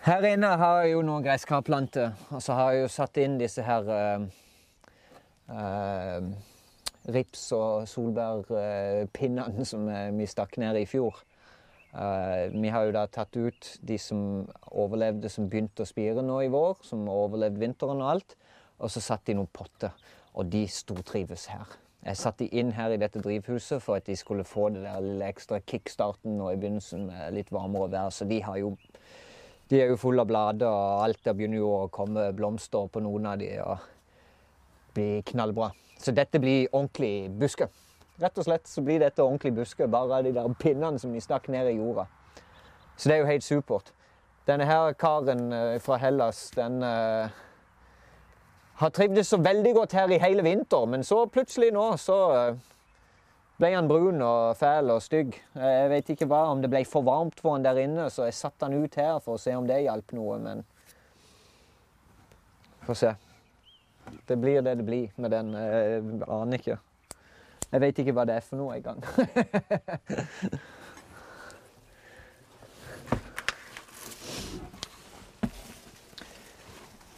Her inne har jeg jo noen gresskarplanter, og så har jeg jo satt inn disse her uh, uh, rips- og solbærpinnene som eh, vi stakk ned i fjor. Uh, vi har jo da tatt ut de som overlevde, som begynte å spire nå i vår, som overlevde vinteren og alt, og så satt de i noen potter, og de stortrives her. Jeg satte de inn her i dette drivhuset for at de skulle få det der lille ekstra kickstarten nå i begynnelsen med litt varmere vær, så de har jo de er jo fulle av blader, og alt der begynner jo å komme blomster på noen av de og blir knallbra. Så dette blir ordentlig buske. Rett og slett så blir dette ordentlig buske, bare de der pinnene som de stakk ned i jorda. Så det er jo helt supert. Denne her karen eh, fra Hellas, den uh, har trivdes så veldig godt her i hele vinter, men så plutselig nå så eh, ble han brun og fæl og stygg. Jeg vet ikke hva, om det ble for varmt for han der inne, så jeg satte han ut her for å se om det hjalp noe, men Få se. Det blir det det blir med den. Jeg aner ikke. Jeg vet ikke hva det er for noe engang.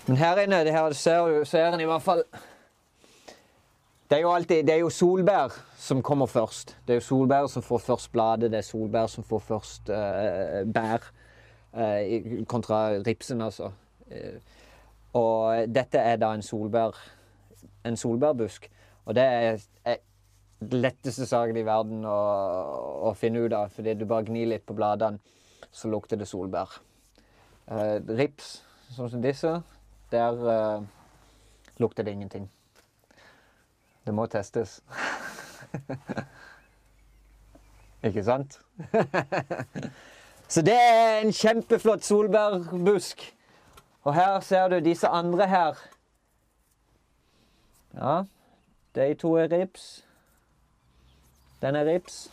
Men her inne, det her ser, ser en i hvert fall det er jo alltid, det er jo solbær som kommer først. Det er jo solbær som får først bladet, det er solbær som får først uh, bær. Uh, kontra ripsen, altså. Uh, og dette er da en solbær en solbærbusk. Og det er, er letteste saken i verden å, å finne ut av. Fordi du bare gnir litt på bladene, så lukter det solbær. Uh, rips, sånn som disse, der lukter det ingenting. Det må testes. Ikke sant? Så det er en kjempeflott solbærbusk. Og her ser du disse andre her. Ja, de to er rips. Den er rips.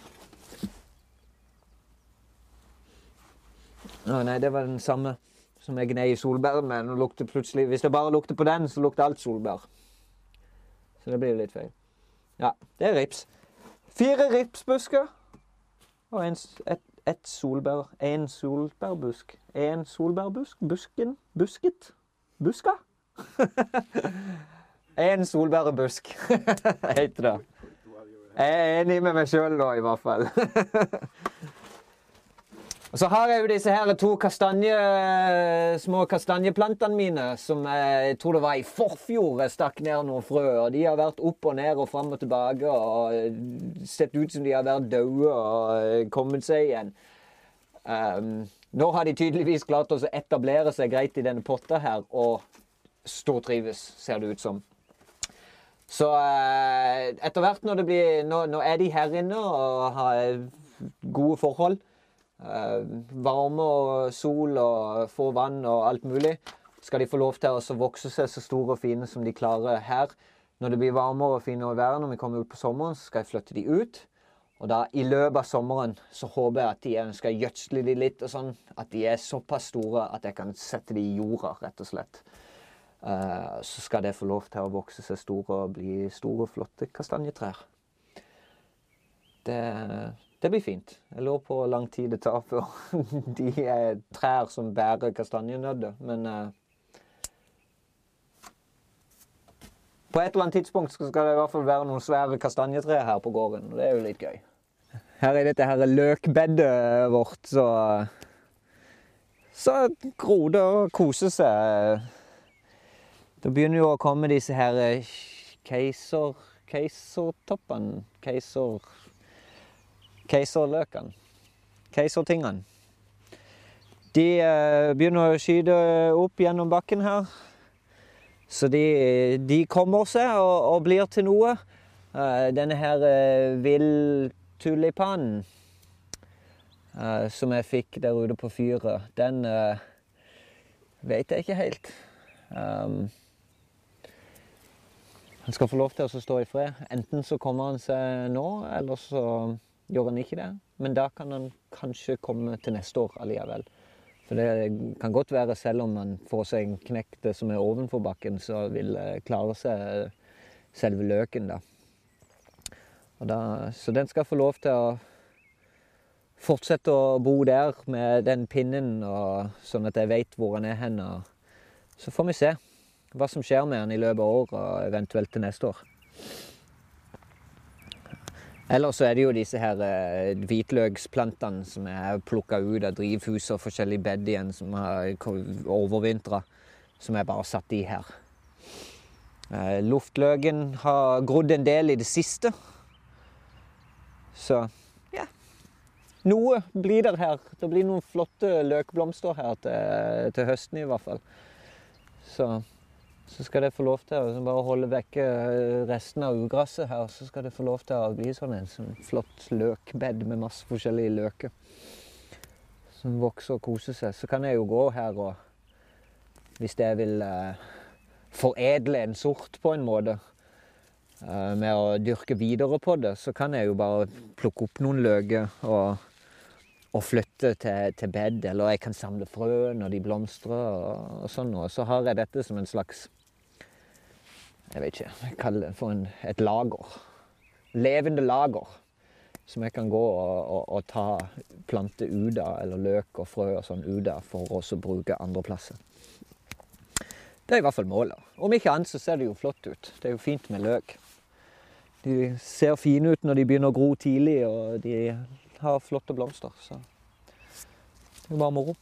Å nei, det var den samme som jeg gnei i solbæren med. Lukter plutselig, Hvis det bare lukter på den, så lukter alt solbær. Så det blir litt feil. Ja, det er rips. Fire ripsbusker og en, et, et solbær. En solbærbusk. En solbærbusk. Busken. Busket. Buska? en solbærbusk, heter det. Jeg er enig med meg sjøl nå, i hvert fall. Og så har jeg jo disse her to kastanje, små kastanjeplantene mine, som jeg tror det var i forfjor jeg stakk ned noen frø. Og de har vært opp og ned og fram og tilbake og sett ut som de har vært døde og kommet seg igjen. Um, nå har de tydeligvis klart å etablere seg greit i denne potta her og stortrives, ser det ut som. Så eh, etter hvert når blir Nå, nå er de her inne og har gode forhold. Eh, varme og sol og få vann og alt mulig. Skal de få lov til å vokse seg så store og fine som de klarer her. Når det blir varmere og finere vær når vi kommer ut på sommeren, så skal jeg flytte de ut. Og da i løpet av sommeren så håper jeg at de ønsker skal gjødsle de litt og sånn. At de er såpass store at jeg kan sette de i jorda, rett og slett. Uh, så skal det få lov til å vokse seg store og bli store, flotte kastanjetrær. Det, det blir fint. Jeg lurer på hvor lang tid det tar før de er trær som bærer kastanjenøtter, Men uh, på et eller annet tidspunkt skal det i hvert fall være noen svære kastanjetrær her på gården. og Det er jo litt gøy. Her er dette her løkbedet vårt, så så gror det og koser seg. Da begynner jo å komme disse her eh, keiser... Keisertoppene. Keiser... Keiserløkene. Keisertingene. De eh, begynner å skyte opp gjennom bakken her. Så de, de kommer seg og, og blir til noe. Eh, denne her uh, villtulipanen eh, som jeg fikk der ute på fyret, den eh, vet jeg ikke helt. Um, han skal få lov til å stå i fred. Enten så kommer han seg nå, eller så gjør han ikke det. Men da kan han kanskje komme til neste år allikevel. For det kan godt være, selv om man får seg en knekte som er ovenfor bakken, så vil det klare seg selve løken, da. Da. Så den skal få lov til å fortsette å bo der med den pinnen, og, sånn at jeg vet hvor han er hen. og Så får vi se hva som skjer med han i løpet av året, og eventuelt til neste år. Ellers så er det jo disse her eh, hvitløksplantene som er plukka ut av drivhus og forskjellige bed igjen, som har overvintra, som jeg bare satt i her. Eh, luftløken har grodd en del i det siste. Så ja. Noe blir der her. Det blir noen flotte løkblomster her til, til høsten i hvert fall. Så så skal det få lov til å bare holde vekke resten av ugresset her. Så skal det få lov til å bli sånn en sånn flott løkbed med masse forskjellige løker. Som vokser og koser seg. Så kan jeg jo gå her og Hvis jeg vil eh, foredle en sort på en måte eh, med å dyrke videre på det, så kan jeg jo bare plukke opp noen løker og og flytte til, til, bed, eller jeg kan samle frø når de blomstrer. og, og sånn, og Så har jeg dette som en slags jeg vet ikke, jeg kaller det for en, et lager. Levende lager. Som jeg kan gå og, og, og ta planter ut av, eller løk og frø og sånn ut av, for å bruke andre plasser. Det er i hvert fall målet. Om ikke annet så ser det jo flott ut. Det er jo fint med løk. De ser fine ut når de begynner å gro tidlig, og de har flotte blomster. Så det er jo bare moro.